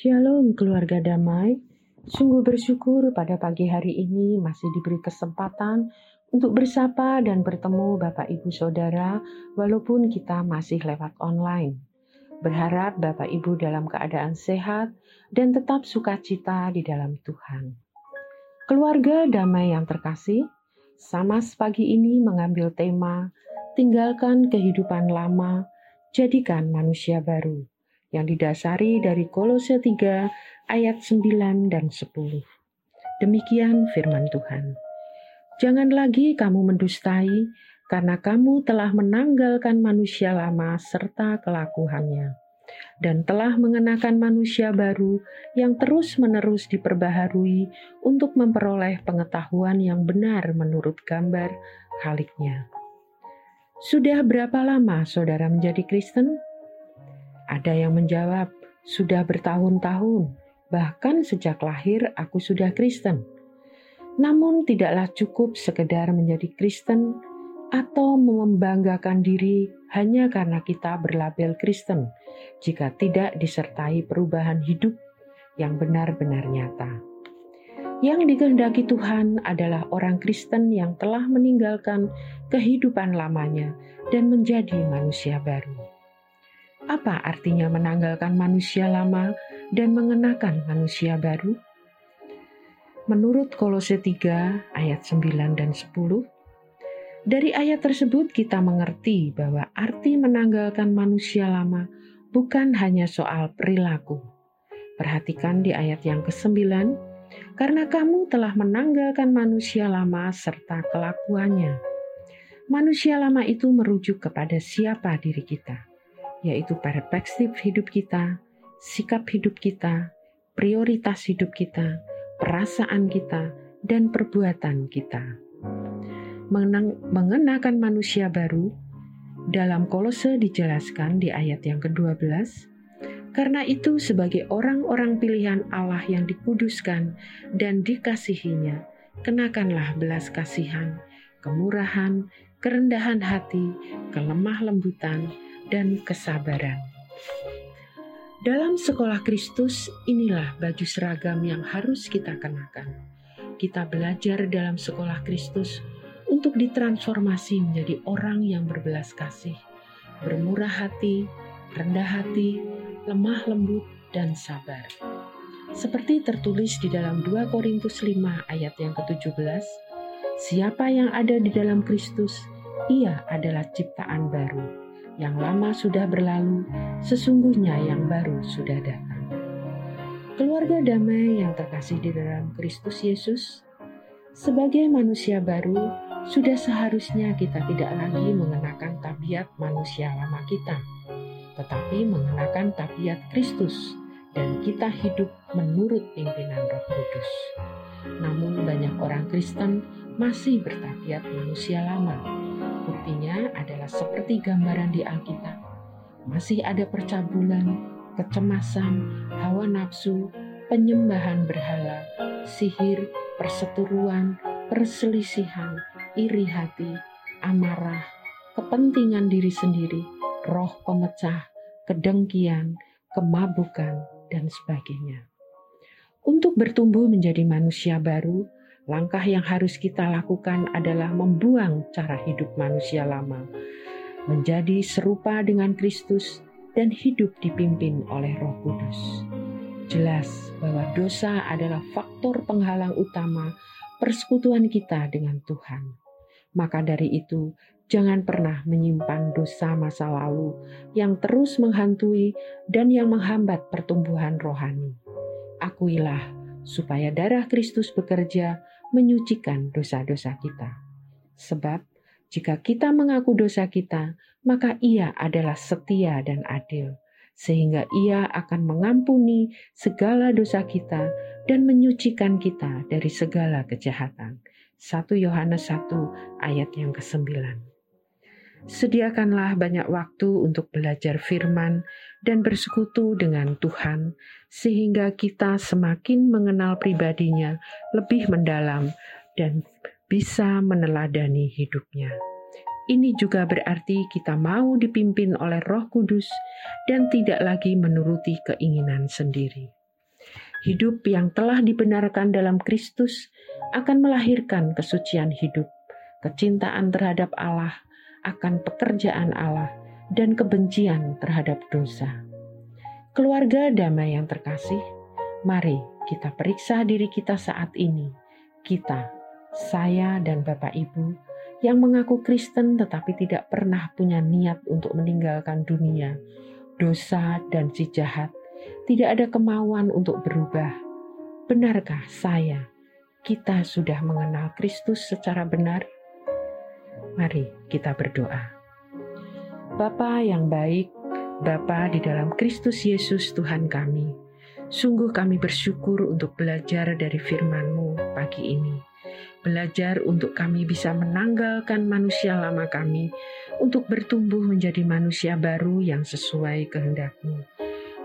Shalom keluarga damai. Sungguh bersyukur pada pagi hari ini masih diberi kesempatan untuk bersapa dan bertemu Bapak Ibu Saudara walaupun kita masih lewat online. Berharap Bapak Ibu dalam keadaan sehat dan tetap sukacita di dalam Tuhan. Keluarga damai yang terkasih, sama pagi ini mengambil tema tinggalkan kehidupan lama, jadikan manusia baru yang didasari dari Kolose 3 ayat 9 dan 10. Demikian firman Tuhan. Jangan lagi kamu mendustai karena kamu telah menanggalkan manusia lama serta kelakuannya dan telah mengenakan manusia baru yang terus-menerus diperbaharui untuk memperoleh pengetahuan yang benar menurut gambar Khaliknya. Sudah berapa lama saudara menjadi Kristen? Ada yang menjawab, sudah bertahun-tahun, bahkan sejak lahir aku sudah Kristen. Namun tidaklah cukup sekedar menjadi Kristen atau membanggakan diri hanya karena kita berlabel Kristen jika tidak disertai perubahan hidup yang benar-benar nyata. Yang dikehendaki Tuhan adalah orang Kristen yang telah meninggalkan kehidupan lamanya dan menjadi manusia baru. Apa artinya menanggalkan manusia lama dan mengenakan manusia baru? Menurut Kolose 3 ayat 9 dan 10, dari ayat tersebut kita mengerti bahwa arti menanggalkan manusia lama bukan hanya soal perilaku. Perhatikan di ayat yang ke-9, karena kamu telah menanggalkan manusia lama serta kelakuannya. Manusia lama itu merujuk kepada siapa diri kita yaitu perspektif hidup kita, sikap hidup kita, prioritas hidup kita, perasaan kita, dan perbuatan kita. Mengenakan manusia baru, dalam kolose dijelaskan di ayat yang ke-12, karena itu sebagai orang-orang pilihan Allah yang dikuduskan dan dikasihinya, kenakanlah belas kasihan, kemurahan, kerendahan hati, kelemah lembutan, dan kesabaran. Dalam sekolah Kristus, inilah baju seragam yang harus kita kenakan. Kita belajar dalam sekolah Kristus untuk ditransformasi menjadi orang yang berbelas kasih, bermurah hati, rendah hati, lemah lembut, dan sabar. Seperti tertulis di dalam 2 Korintus 5 ayat yang ke-17, Siapa yang ada di dalam Kristus, ia adalah ciptaan baru yang lama sudah berlalu, sesungguhnya yang baru sudah datang. Keluarga damai yang terkasih di dalam Kristus Yesus, sebagai manusia baru, sudah seharusnya kita tidak lagi mengenakan tabiat manusia lama kita, tetapi mengenakan tabiat Kristus, dan kita hidup menurut pimpinan Roh Kudus. Namun, banyak orang Kristen masih bertabiat manusia lama, Buktinya adalah seperti gambaran di Alkitab. Masih ada percabulan, kecemasan, hawa nafsu, penyembahan berhala, sihir, perseteruan, perselisihan, iri hati, amarah, kepentingan diri sendiri, roh pemecah, kedengkian, kemabukan, dan sebagainya. Untuk bertumbuh menjadi manusia baru, Langkah yang harus kita lakukan adalah membuang cara hidup manusia lama, menjadi serupa dengan Kristus, dan hidup dipimpin oleh Roh Kudus. Jelas bahwa dosa adalah faktor penghalang utama persekutuan kita dengan Tuhan. Maka dari itu, jangan pernah menyimpan dosa masa lalu yang terus menghantui dan yang menghambat pertumbuhan rohani. Akuilah supaya darah Kristus bekerja menyucikan dosa-dosa kita. Sebab jika kita mengaku dosa kita, maka Ia adalah setia dan adil, sehingga Ia akan mengampuni segala dosa kita dan menyucikan kita dari segala kejahatan. 1 Yohanes 1 ayat yang ke-9. Sediakanlah banyak waktu untuk belajar firman dan bersekutu dengan Tuhan, sehingga kita semakin mengenal pribadinya lebih mendalam dan bisa meneladani hidupnya. Ini juga berarti kita mau dipimpin oleh Roh Kudus dan tidak lagi menuruti keinginan sendiri. Hidup yang telah dibenarkan dalam Kristus akan melahirkan kesucian hidup, kecintaan terhadap Allah, akan pekerjaan Allah, dan kebencian terhadap dosa. Keluarga damai yang terkasih, mari kita periksa diri kita saat ini. Kita, saya dan Bapak Ibu, yang mengaku Kristen tetapi tidak pernah punya niat untuk meninggalkan dunia, dosa, dan si jahat, tidak ada kemauan untuk berubah. Benarkah saya, kita sudah mengenal Kristus secara benar? Mari kita berdoa. Bapa yang baik, Bapa di dalam Kristus Yesus Tuhan kami, sungguh kami bersyukur untuk belajar dari firman-Mu pagi ini. Belajar untuk kami bisa menanggalkan manusia lama kami untuk bertumbuh menjadi manusia baru yang sesuai kehendak-Mu.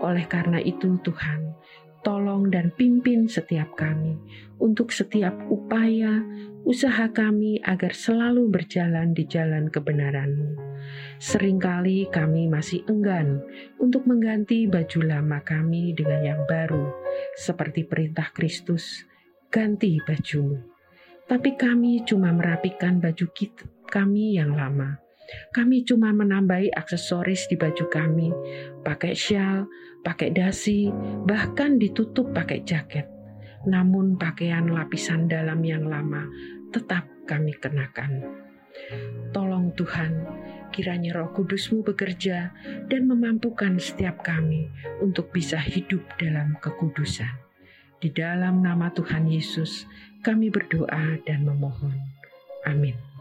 Oleh karena itu Tuhan, tolong dan pimpin setiap kami untuk setiap upaya, usaha kami agar selalu berjalan di jalan kebenaran-Mu. Seringkali kami masih enggan untuk mengganti baju lama kami dengan yang baru, seperti perintah Kristus, ganti bajumu. Tapi kami cuma merapikan baju kita, kami yang lama. Kami cuma menambahi aksesoris di baju kami, pakai shawl, pakai dasi, bahkan ditutup pakai jaket. Namun pakaian lapisan dalam yang lama tetap kami kenakan. Tolong Tuhan, kiranya roh kudusmu bekerja dan memampukan setiap kami untuk bisa hidup dalam kekudusan. Di dalam nama Tuhan Yesus, kami berdoa dan memohon. Amin.